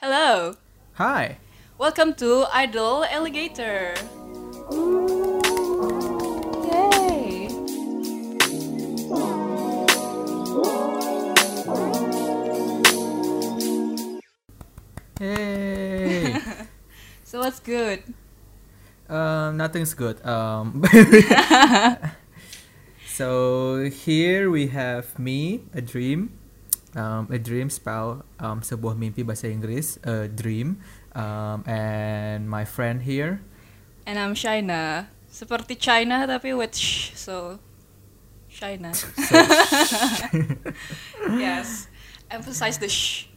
Hello. Hi. Welcome to Idol Alligator. Yay. Hey. So what's good? um, nothing's good. Um, so here we have me, a dream. Um, a dream spell um, sebuah mimpi bahasa Inggris, a dream. Um, and my friend here. And I'm Shaina. Seperti China tapi with sh, so Shaina. So, yes. Emphasize the sh.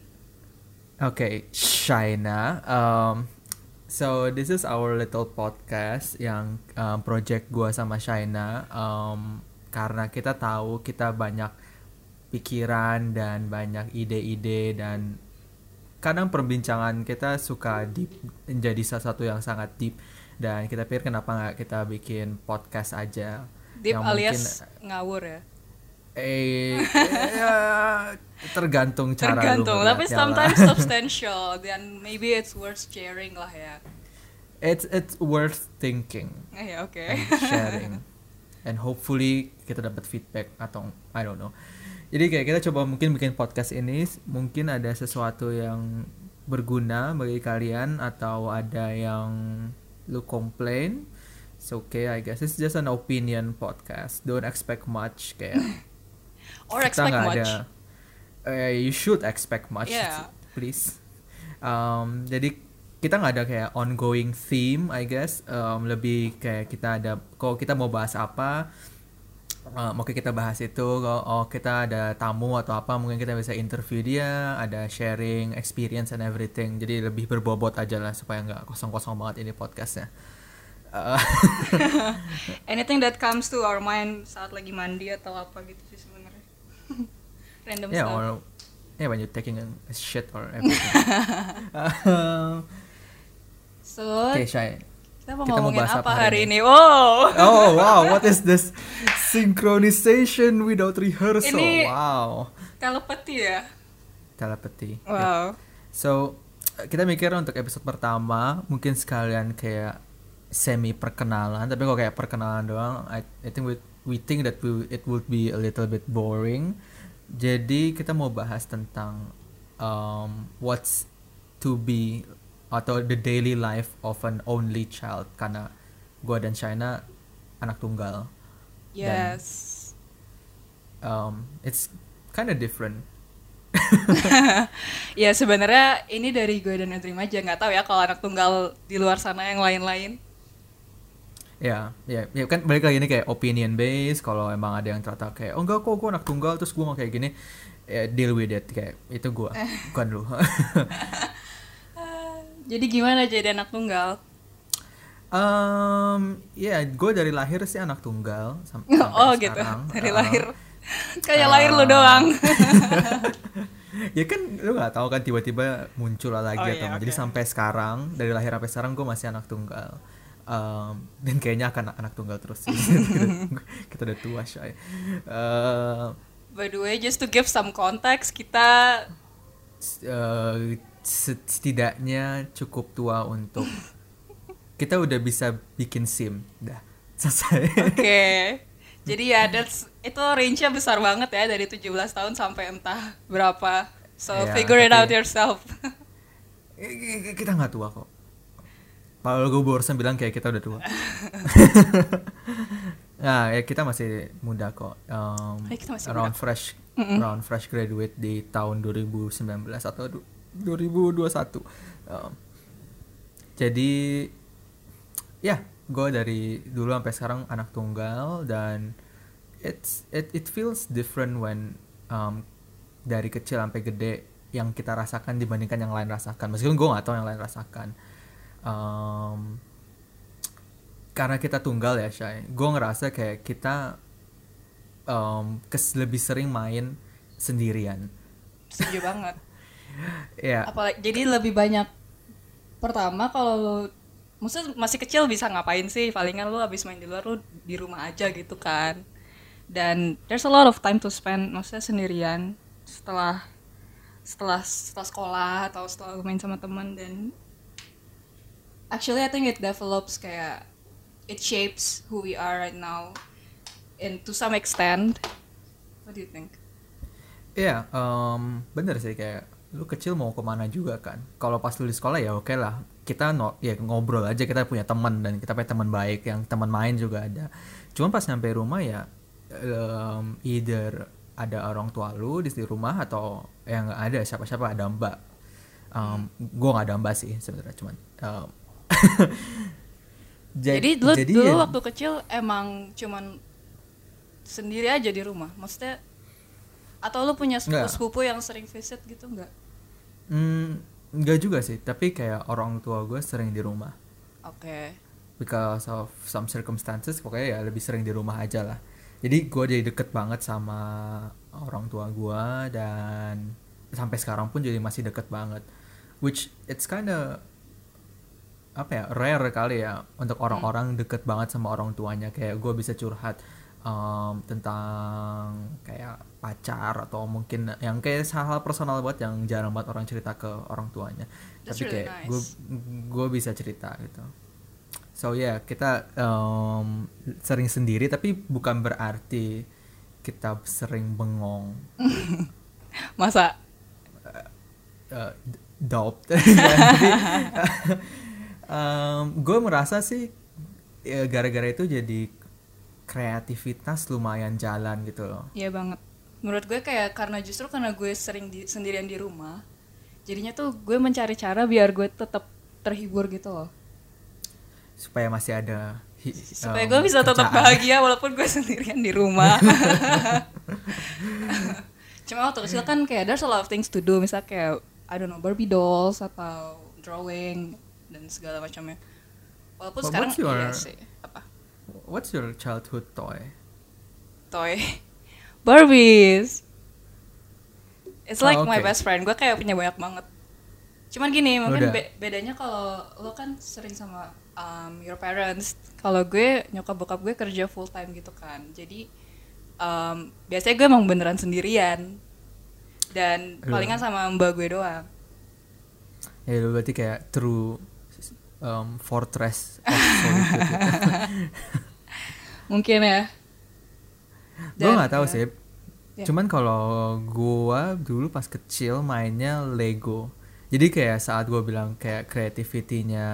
Okay, Shaina. Um, so this is our little podcast yang um, project gua sama Shaina. Um, karena kita tahu kita banyak pikiran dan banyak ide-ide dan kadang perbincangan kita suka deep menjadi sesuatu yang sangat deep dan kita pikir kenapa nggak kita bikin podcast aja Deep yang alias ngawur ya. eh ya, tergantung cara Tergantung, tapi ngeliatnya lah. sometimes substantial dan maybe it's worth sharing lah ya. it's it's worth thinking Eh, ya oke. and sharing and hopefully kita dapat feedback atau I don't know jadi kayak kita coba mungkin bikin podcast ini mungkin ada sesuatu yang berguna bagi kalian atau ada yang lu komplain it's okay I guess. It's just an opinion podcast. Don't expect much kayak. Or expect much. ada. Eh, you should expect much Yeah. please. Um, jadi kita nggak ada kayak ongoing theme I guess. Um, lebih kayak kita ada kalau kita mau bahas apa um, oke kita bahas itu kalau oh, kita ada tamu atau apa mungkin kita bisa interview dia ada sharing experience and everything jadi lebih berbobot aja lah supaya nggak kosong-kosong banget ini podcastnya Uh, Anything that comes to our mind saat lagi mandi atau apa gitu sih sebenarnya. Random yeah stuff. or yeah when you're taking a shit or everything Um, So, Oke, Shay. Kita mau kita mau ngomongin bahas apa, apa hari ini? Wow. Oh wow, what is this synchronization without rehearsal? Ini- Wow, Telepati ya? telepathy. Wow. So kita mikir untuk episode pertama mungkin sekalian kayak semi perkenalan, tapi kok kayak perkenalan doang, I, I think we we think that we, it would be a little bit boring. Jadi kita mau bahas tentang um, what's to be atau the daily life of an only child karena gua dan China anak tunggal. Yes. Um, it's kind of different. ya sebenarnya ini dari gue dan Edrim aja nggak tahu ya kalau anak tunggal di luar sana yang lain-lain. Ya, ya, ya kan balik lagi ini kayak opinion based. Kalau emang ada yang ternyata kayak, oh enggak kok gue anak tunggal terus gue mau kayak gini, ya deal with it kayak itu gue, bukan lu. Jadi gimana jadi anak tunggal? um, ya gue dari lahir sih anak tunggal sam- sampai oh gitu. sekarang. Dari Uh, lahir. Kayak lahir lu doang. ya kan lu nggak tahu kan tiba-tiba muncul lagi Oh, atau iya, enggak. Jadi sampai sekarang dari lahir sampai sekarang gue masih anak tunggal. Um, dan kayaknya akan anak tunggal terus sih. kita, kita udah tua shy. Uh, By the way, just to give some context, kita eh, set- setidaknya cukup tua untuk kita udah bisa bikin sim dah. Selesai. Oke. Jadi ya that's itu range-nya besar banget ya dari 17 tahun sampai entah berapa. So Ya, figure it out yourself. Kita nggak tua kok. Kalau gue barusan bilang kayak kita udah tua. Nah ya kita masih muda kok. Um, kita masih around fresh around fresh graduate di tahun 2019 atau 2021 Um, jadi ya gue dari dulu sampai sekarang anak tunggal dan it's it it feels different when um, dari kecil sampai gede yang kita rasakan dibandingkan yang lain rasakan. Meskipun gue nggak tahu yang lain rasakan. Um, karena kita tunggal ya Shay gue ngerasa kayak kita um, kes lebih sering main sendirian. Setuju banget. Ya Apalagi jadi lebih banyak pertama kalau lu maksudnya masih kecil bisa ngapain sih? Palingan lu habis main di luar lu di rumah aja gitu kan. Dan there's a lot of time to spend maksudnya sendirian setelah setelah setelah sekolah atau setelah main sama teman dan actually I think it develops kayak it shapes who we are right now and to some extent what do you think Iya, em, bener sih kayak lu kecil mau ke mana juga kan. Kalau pas lu di sekolah ya oke lah. Kita no, ya ngobrol aja kita punya teman dan kita punya teman baik yang teman main juga ada. Cuma pas nyampe rumah ya em, either ada orang tua lu di rumah atau yang nggak ada siapa-siapa ada mbak. Em, gua nggak ada mbak sih sebenarnya cuman. em, ja- jadi dulu jadi dulu ya- waktu kecil emang cuman sendiri aja di rumah maksudnya atau lu punya sepupu-sepupu yang sering visit gitu nggak Hmm, nggak juga sih, tapi kayak orang tua gue sering di rumah. oke Because of some circumstances, pokoknya ya lebih sering di rumah aja lah. Jadi gue jadi deket banget sama orang tua gue dan sampai sekarang pun jadi masih deket banget. Which it's kinda apa ya rare kali ya untuk orang-orang deket banget sama orang tuanya kayak gue bisa curhat um, tentang kayak pacar atau mungkin yang kayak hal-hal personal banget yang jarang banget orang cerita ke orang tuanya. That's tapi really kayak nice. gue gue bisa cerita gitu. So ya yeah, kita um, sering sendiri tapi bukan berarti kita sering bengong. Masa? Uh, dope Jadi, gue merasa sih ya, gara-gara itu jadi kreativitas lumayan jalan gitu loh Iya banget. Menurut gue kayak karena justru karena gue sering di, sendirian di rumah, jadinya tuh gue mencari cara biar gue tetap terhibur gitu loh. supaya masih ada hi- Supaya um, gue bisa tetap kerjaan. bahagia walaupun gue sendirian di rumah. Cuma waktu kecil kan kayak there's a lot of things to do, misal kayak I don't know Barbie dolls atau drawing dan segala macamnya. Walaupun But sekarang your- iya sih apa what's your childhood toy toy Barbies. It's like Oh, my oke. best friend. Gue kayak punya banyak banget. Cuman gini, mungkin be- bedanya kalau lo kan sering sama um, your parents. Kalau gue nyokap bokap gue kerja full time gitu kan. Jadi um, biasanya gue emang beneran sendirian. Dan Aduh. palingan sama mbak gue doang. ya lu berarti kayak true um, fortress of solitude gitu. Mungkin ya. gue nggak tahu ya. sih Ya. cuman kalau gua dulu pas kecil mainnya Lego jadi kayak saat gua bilang kayak kreativitinya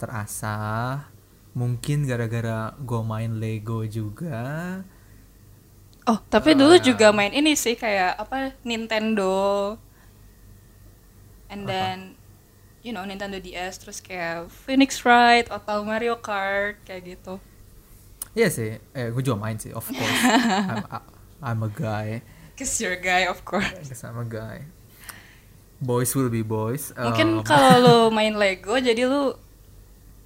terasah mungkin gara-gara gua main Lego juga Oh, tapi dulu juga main ini sih kayak apa Nintendo. And Apa? then you know Nintendo DS terus kayak Phoenix Wright atau Mario Kart kayak gitu. Iya sih eh gue juga main sih of course I'm, I'm a guy Cause you're a guy of course. Yes, I'm a guy boys will be boys Mungkin Um, kalau lu main Lego jadi lu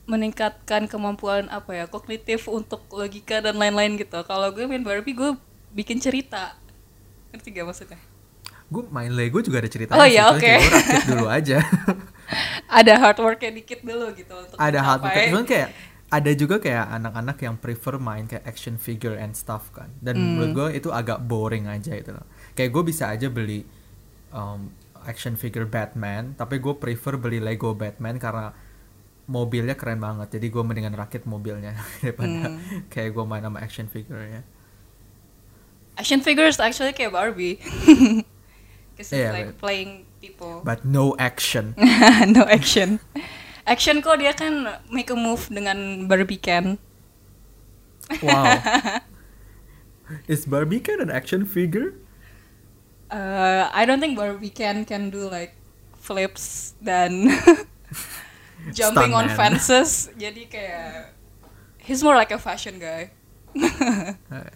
meningkatkan kemampuan apa ya kognitif untuk logika dan lain-lain gitu. Kalau gue main Barbie gue bikin cerita. Ngerti gak maksudnya? gue main Lego juga ada ceritanya Oh iya, oke. gue rakit dulu aja Ada hard worknya dikit dulu gitu untuk ada mencapai- cuman kayak ada juga kayak anak-anak yang prefer main kayak action figure and stuff kan dan Hmm. menurut gue itu agak boring aja itu loh kayak gue bisa aja beli um, action figure Batman tapi gue prefer beli Lego Batman karena mobilnya keren banget jadi gue mendingan rakit mobilnya daripada Hmm. kayak gue main sama action figure ya action figures actually kayak Barbie. Cause it's Iya, like but- playing people. but no action no action. Action kok dia kan make a move dengan Barbie can. wow is Barbie kan an action figure Uh, I don't think Barbie can can do like flips dan jumping on fences. Jadi kayak he's more like a fashion guy. Eh,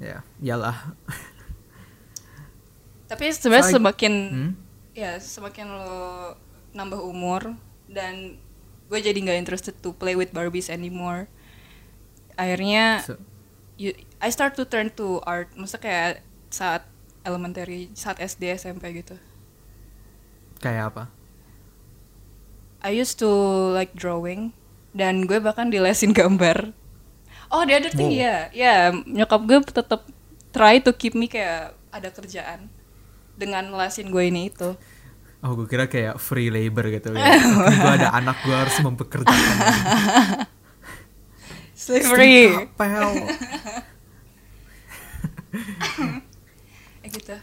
ya iyalah Tapi sebenarnya So semakin Hmm? ya semakin lo nambah umur dan gue jadi nggak interested to play with Barbies anymore. Akhirnya So- you, I start to turn to art. Maksudnya kayak saat elementary, saat SD, SMP gitu. kayak apa I used to like drawing dan gue bahkan dilesin gambar. Oh, the other thing Wow. ya, ya nyokap gue tetap try to keep me kayak ada kerjaan. dengan ngelasin gue ini itu Oh, gue kira kayak free labor gitu ya. gue ada anak gue harus mempekerjakan. slavery Pel. eh gitu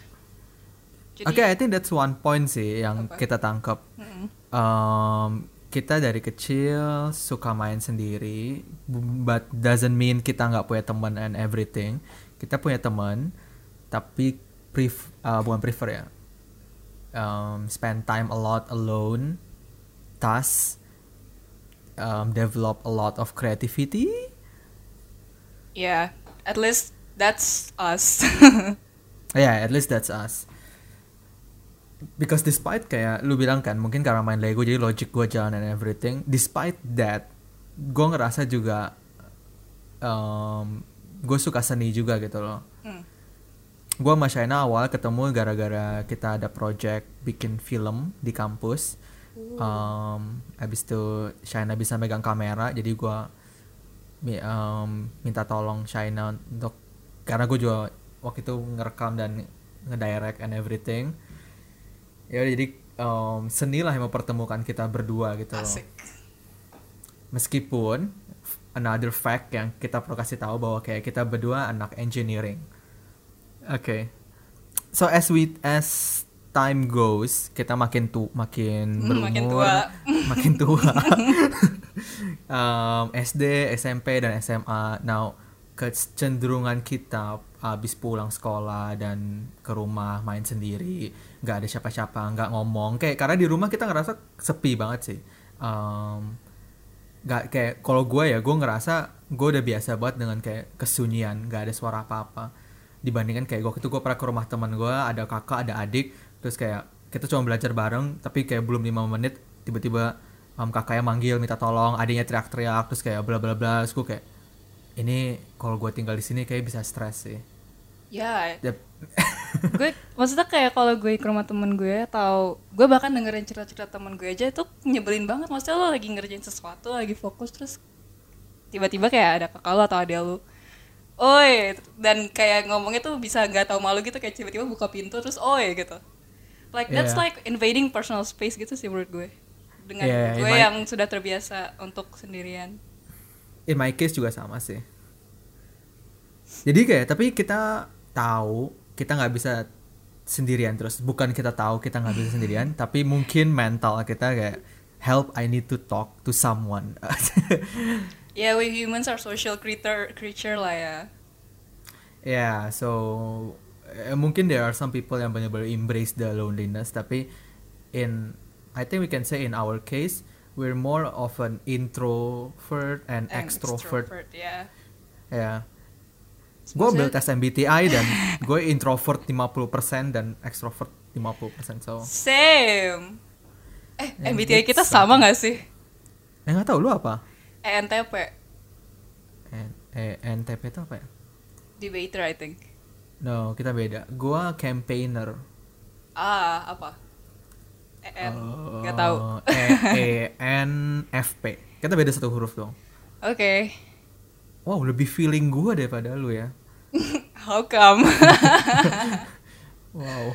Oke, I think that's one point sih yang Apa? kita tangkap. Um, kita dari kecil suka main sendiri, but doesn't mean kita nggak punya teman and everything. Kita punya teman, tapi pref uh, bukan prefer ya. Um, spend time a lot alone, thus um, develop a lot of creativity. yeah at least that's us Yeah, at least that's us. Because despite kayak lu bilang kan, mungkin karena main Lego jadi logic gue jalan and everything. Despite that, gue ngerasa juga um, gue suka seni juga gitu loh. Hmm. Gue sama Shaina awal ketemu gara-gara kita ada project bikin film di kampus. Um, abis itu Shaina bisa megang kamera, jadi gue um, minta tolong Shaina untuk karena gue juga waktu itu ngerekam dan ngedirect and everything. Ya jadi um, seni lah yang mempertemukan kita berdua gitu asik Meskipun another fact yang kita perlu kasih tahu bahwa kayak kita berdua anak engineering. Oke. So as we as time goes, kita makin tu makin Hmm, berumur, makin tua. makin tua. um, SD, SMP dan SMA. Now kecenderungan kita habis pulang sekolah dan ke rumah main sendiri, nggak ada siapa-siapa, nggak ngomong. Kayak karena di rumah kita ngerasa sepi banget sih. Um, nggak kayak kalau gue ya gue ngerasa gue udah biasa banget dengan kayak kesunyian nggak ada suara apa-apa dibandingkan kayak gue itu gue pernah ke rumah teman gue ada kakak ada adik terus kayak kita cuma belajar bareng tapi kayak belum lima menit tiba-tiba um, kakaknya manggil minta tolong adiknya teriak-teriak terus kayak bla bla bla terus gue kayak ini kalau gue tinggal di sini kayak bisa stres sih. Ya. Yap. gue maksudnya kayak kalau gue ke rumah temen gue atau gue bahkan dengerin cerita-cerita temen gue aja itu nyebelin banget. Maksudnya lo lagi ngerjain sesuatu lagi fokus terus tiba-tiba kayak ada kakak lo atau ada lu oi dan kayak ngomongnya tuh bisa nggak tahu malu gitu kayak tiba-tiba buka pintu terus oi gitu. Like that's Yeah. like invading personal space gitu sih menurut gue. Dengan Yeah, gue might- yang sudah terbiasa untuk sendirian. In my case juga sama sih. Jadi kayak tapi kita tahu kita nggak bisa sendirian terus. Bukan kita tahu kita nggak bisa sendirian tapi mungkin mental kita kayak help I need to talk to someone ya we humans are social creature creature lah ya yeah so eh, mungkin there are some people yang benar-benar embrace the loneliness tapi in I think we can say in our case we're more of an introvert and, And extrovert ya Ya. Gue ambil tes MBTI dan gue introvert 50% dan extrovert 50%. So, Same. Eh, MBTI kita sama gak sih? eh nggak tahu lu apa? ENTP, N- eh, NTP itu apa ya? debater I think. No, kita beda. Gue campaigner. Ah, apa? EN, Oh, nggak tahu. E E N F P. Kita beda satu huruf dong. Oke. Wow, lebih feeling gue daripada lu ya. How come? Wow.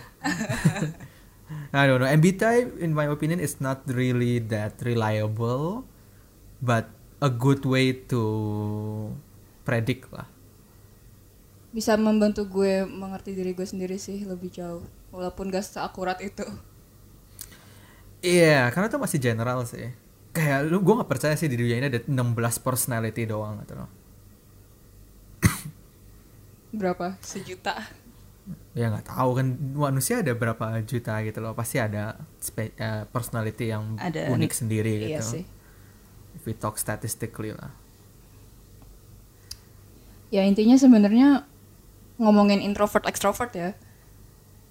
I don't know. MBTI, in my opinion, is not really that reliable, but a good way to predict lah. Bisa membantu gue mengerti diri gue sendiri sih lebih jauh. Walaupun gak seakurat itu. Iya, karena itu masih general sih. Kayak lu, gue nggak percaya sih di dunia ini ada 16 personality doang gitu loh. Berapa? Sejuta. Ya nggak tahu kan manusia ada berapa juta gitu loh. Pasti ada spe- eh, personality yang Ada. unik sendiri gitu. Iya sih. We talk statistically lah. Ya intinya sebenarnya ngomongin introvert extrovert ya.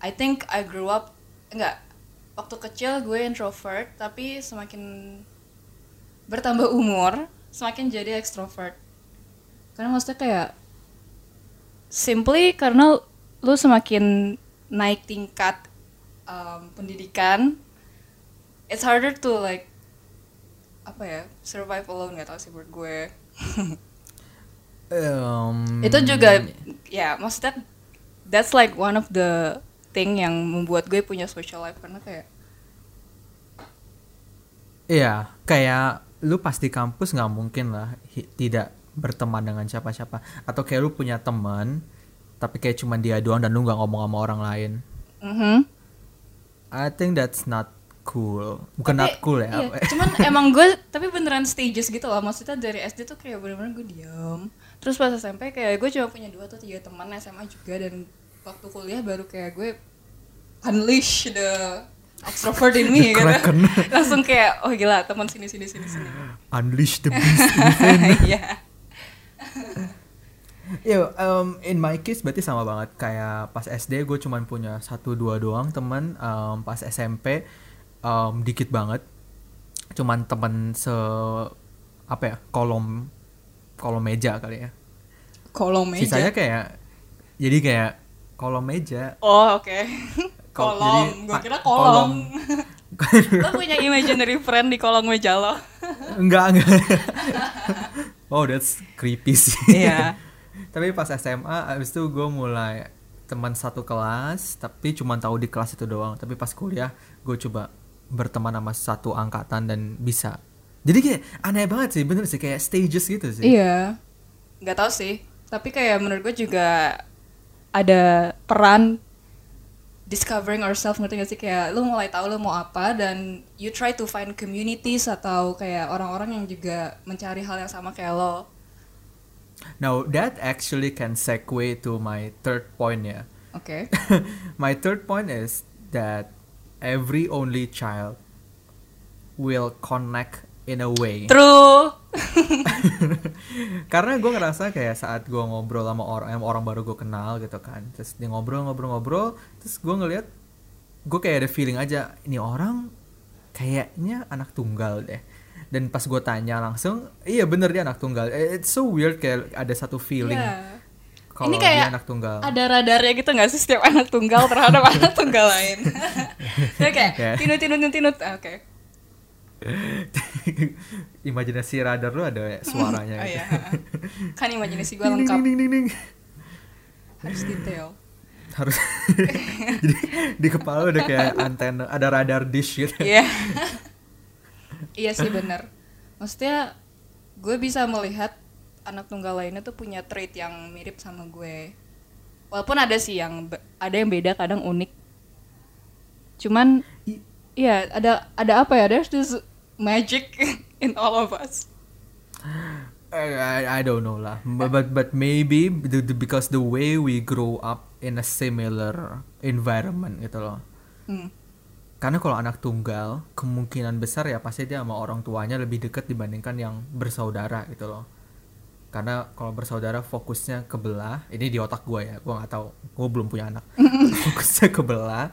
I think I grew up enggak waktu kecil gue introvert tapi semakin bertambah umur semakin jadi extrovert. Karena maksudnya kayak simply karena lu semakin naik tingkat um, pendidikan it's harder to like apa ya survive alone nggak tau sih buat gue Em, itu juga ya maksudnya that's like one of the thing yang membuat gue punya social life karena kayak Iya, kayak lu pas di kampus nggak mungkin lah hi- tidak berteman dengan siapa-siapa. Atau kayak lu punya teman, tapi kayak cuma dia doang dan lu nggak ngomong sama orang lain. mhm. I think that's not cool. Bukan Tapi, not cool ya. iya, ya? cuman emang gue tapi beneran stages gitu loh maksudnya dari SD tuh kayak bener-bener gue diam terus pas SMP kayak gue cuma punya dua atau tiga teman SMA juga dan waktu kuliah baru kayak gue unleash the extrovert in me gitu langsung kayak oh gila teman sini sini sini sini Unleash the beast. Iya. Yo, um, in my case berarti sama banget kayak pas SD gue cuman punya satu dua doang teman um, pas SMP um, dikit banget. Cuman teman se apa ya kolom kolom meja kali ya. Kolom meja? Sisanya kayak jadi kayak kolom meja. Oh oke. Kol- kolom. gue kira kolom. kolom. lo punya imaginary friend di kolong meja lo? Enggak enggak. Oh that's creepy sih. Iya. tapi pas SMA abis itu gue mulai teman satu kelas tapi cuma tahu di kelas itu doang. Tapi pas kuliah gue coba berteman sama satu angkatan dan bisa jadi kayak aneh banget sih bener sih kayak stages gitu sih Iya. Nggak tahu sih. Tapi kayak menurut gue juga ada peran discovering ourselves ngerti gak sih kayak lu mulai tahu lu mau apa dan you try to find communities atau kayak orang-orang yang juga mencari hal yang sama kayak lo. now that actually can segue to my third point ya Oke. my third point is that every only child will connect in a way True. karena gue ngerasa kayak saat gue ngobrol sama orang sama orang baru gue kenal gitu kan terus dia ngobrol ngobrol ngobrol terus gue ngeliat gue kayak ada feeling aja ini orang kayaknya anak tunggal deh dan pas gue tanya langsung iya bener dia anak tunggal Eh, it's so weird kayak ada satu feeling Iya. Kalau Ini dia kayak anak tunggal Ada radarnya gitu gak sih setiap anak tunggal terhadap anak tunggal lain? Dia kayak Ya. tinut tinut tinut tinut. Ah, Oke. imajinasi radar lu ada ya suaranya Oh gitu. iya. Kan imajinasi gue Ding, ding, lengkap. ding, ding, ding. Harus detail. harus jadi di kepala udah kayak antena ada radar dish gitu Iya. iya sih bener. Maksudnya gue bisa melihat anak tunggal lainnya tuh punya trait yang mirip sama gue. Walaupun ada sih yang ada yang beda kadang unik. Cuman iya ada ada apa ya? There's this magic in all of us. I, I, I don't know lah but but, but maybe the, the- because the way we grow up in a similar environment gitu loh Hmm. karena kalau anak tunggal kemungkinan besar ya pasti dia sama orang tuanya lebih dekat dibandingkan yang bersaudara gitu loh karena kalau bersaudara fokusnya kebelah ini di otak gue ya gue nggak tahu gue belum punya anak. Fokusnya kebelah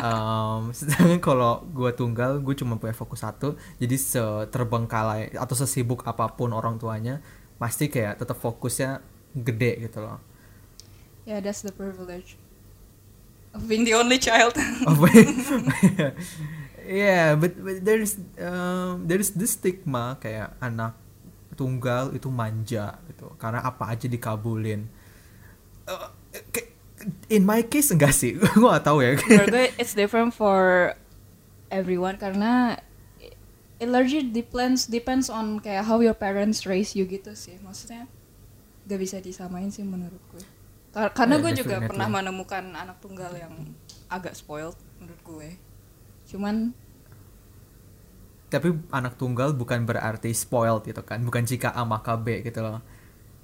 um, sedangkan kalau gue tunggal gue cuma punya fokus satu. Jadi seterbengkalai atau sesibuk apa pun orang tuanya pasti kayak tetap fokusnya gede gitu loh. Yeah, that's the privilege of being the only child. Oh, yeah, but, but there's um, there's this stigma kayak anak tunggal itu manja gitu karena apa aja dikabulin. Uh, in my case enggak sih, gue gak tahu ya. Menurut gue it's different for everyone karena it largely depends depends on kayak how your parents raise you gitu sih. Maksudnya gak bisa disamain sih menurut gue. Kar- Karena Yeah, gue juga pernah menemukan anak tunggal yang agak spoiled menurut gue. Cuman Tapi anak tunggal bukan berarti spoiled gitu kan, bukan jika A maka B gitu loh.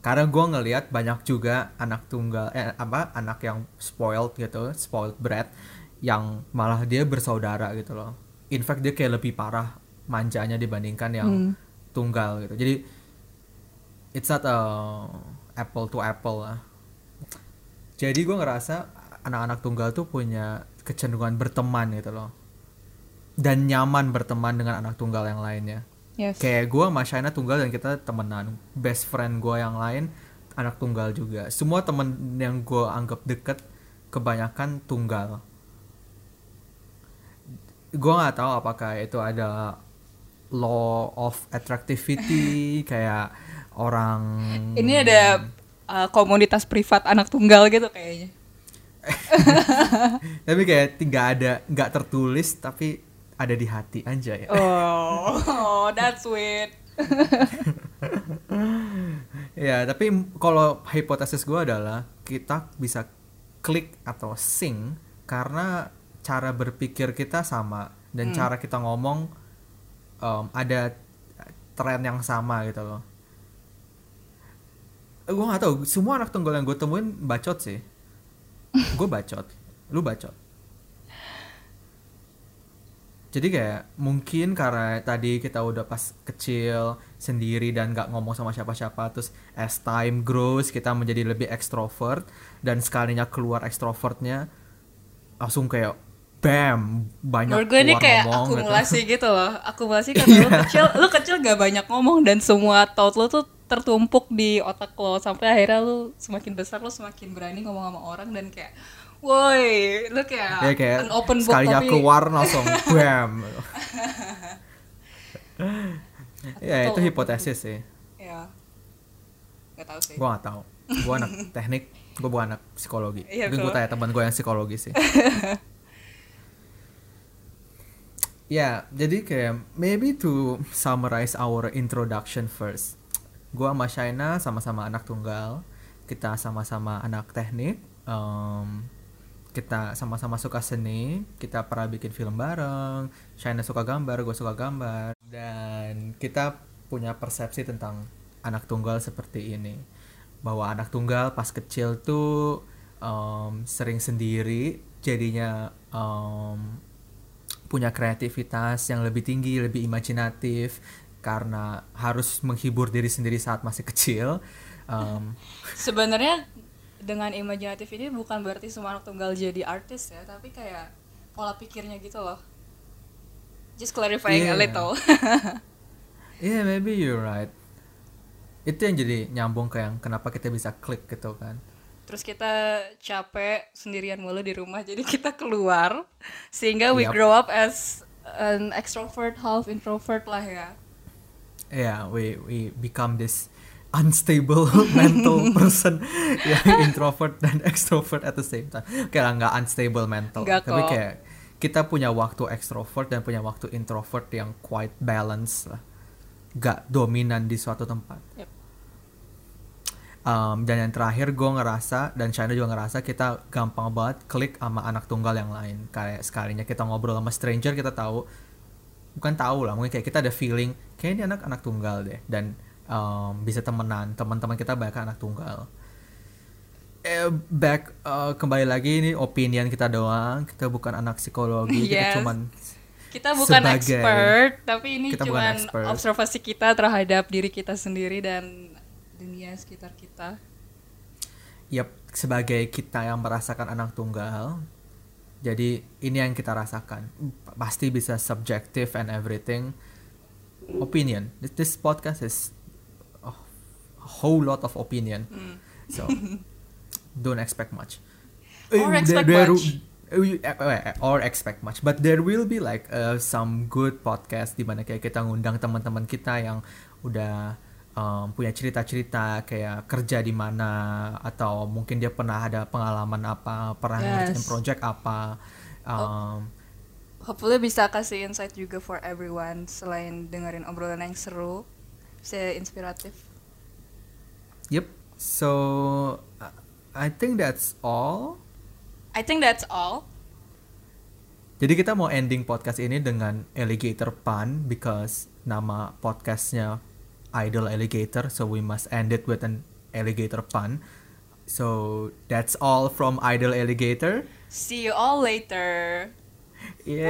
Karena gue ngelihat banyak juga anak tunggal, eh apa anak yang spoiled gitu, spoiled brat, yang malah dia bersaudara gitu loh. In fact dia kayak lebih parah manjanya dibandingkan yang Hmm. tunggal gitu. Jadi it's not a apple to apple lah. Jadi gue ngerasa anak-anak tunggal tuh punya kecenderungan berteman gitu loh. Dan nyaman berteman dengan anak tunggal yang lainnya. yes. Kayak gue sama Shaina tunggal dan kita temenan. Best friend gue yang lain anak tunggal juga. Semua temen yang gue anggap deket kebanyakan tunggal. Gue nggak tahu apakah itu ada law of attractivity kayak orang Ini ada uh, komunitas privat anak tunggal gitu kayaknya. tapi kayak tidak ada nggak tertulis tapi ada di hati aja ya. Oh, oh that's sweet. ya tapi kalau hipotesis gue adalah kita bisa klik atau sing karena cara berpikir kita sama dan cara kita ngomong um, ada tren yang sama gitu loh. Gue gak tahu semua anak tunggal yang gue temuin bacot sih. Gue bacot. Lu bacot jadi kayak mungkin karena tadi kita udah pas kecil sendiri dan gak ngomong sama siapa-siapa terus as time grows kita menjadi lebih ekstrovert dan sekalinya keluar ekstrovertnya langsung kayak bam banyak Menurut gue ini kayak ngomong gitu. akumulasi gitu loh. Akumulasi karena lu kecil, lu kecil gak banyak ngomong dan semua thought lu tuh tertumpuk di otak lo sampai akhirnya lu semakin besar lu semakin berani ngomong sama orang dan kayak woi lu kayak, ya kayak an open book sekalinya tapi keluar langsung bam. Ya itu hipotesis sih. Ya gak tahu sih. Gue gak tahu. Gue anak teknik gue bukan anak psikologi. Iya, mungkin gue betul. tanya teman gue yang psikologi sih. Ya jadi kayak maybe to summarize our introduction first. Gue sama Shaina sama-sama anak tunggal. Kita sama-sama anak teknik em, kita sama-sama suka seni kita pernah bikin film bareng Shaina suka gambar gue suka gambar. Dan kita punya persepsi tentang anak tunggal seperti ini. Bahwa anak tunggal pas kecil tuh em, sering sendiri jadinya em, punya kreativitas yang lebih tinggi lebih imajinatif. Karena harus menghibur diri sendiri saat masih kecil Em, sebenarnya dengan imajinatif ini bukan berarti semua anak tunggal jadi artis ya tapi kayak pola pikirnya gitu loh just clarifying a Iya. little Yeah, maybe you're right. Itu yang jadi nyambung ke yang kenapa kita bisa klik gitu kan. terus kita capek sendirian mulu di rumah jadi kita keluar sehingga we Yup. grow up as an extrovert half introvert lah ya Yeah, we we become this unstable mental person yang introvert dan extrovert at the same time. Kayak nggak unstable mental, Nggak tapi kok. kayak kita punya waktu extrovert dan punya waktu introvert yang quite balance lah. Gak dominan di suatu tempat. Yep. Um, dan yang terakhir gue ngerasa dan China juga ngerasa kita gampang banget klik sama anak tunggal yang lain kayak sekalinya kita ngobrol sama stranger kita tahu bukan tahu lah mungkin kayak kita ada feeling kayak ini anak anak tunggal deh dan um, bisa temenan teman-teman kita banyak anak tunggal eh, back uh, kembali lagi ini opinion kita doang kita bukan anak psikologi Yes. kita cuman kita bukan Sebagai- expert tapi ini Kita cuman observasi kita terhadap diri kita sendiri dan dunia sekitar kita Yap, sebagai kita yang merasakan anak tunggal, jadi ini yang kita rasakan. Pasti bisa subjective and everything. Opinion. This, this podcast is whole lot of opinion. So, don't expect much. Or Eh, expect there- much. eh, eh, or expect much but there will be like uh, some good podcast di mana kayak kita ngundang teman-teman kita yang udah um, punya cerita-cerita kayak kerja di mana atau mungkin dia pernah ada pengalaman apa pernah Yes. ngerjain project apa um, hopefully bisa kasih insight juga for everyone selain dengerin obrolan yang seru bisa inspiratif yep so uh, I think that's all I think that's all Jadi kita mau ending podcast ini dengan alligator pun because nama podcastnya Idol Alligator, so we must end it with an alligator pun. So that's all from Idol Alligator. see you all later Yay!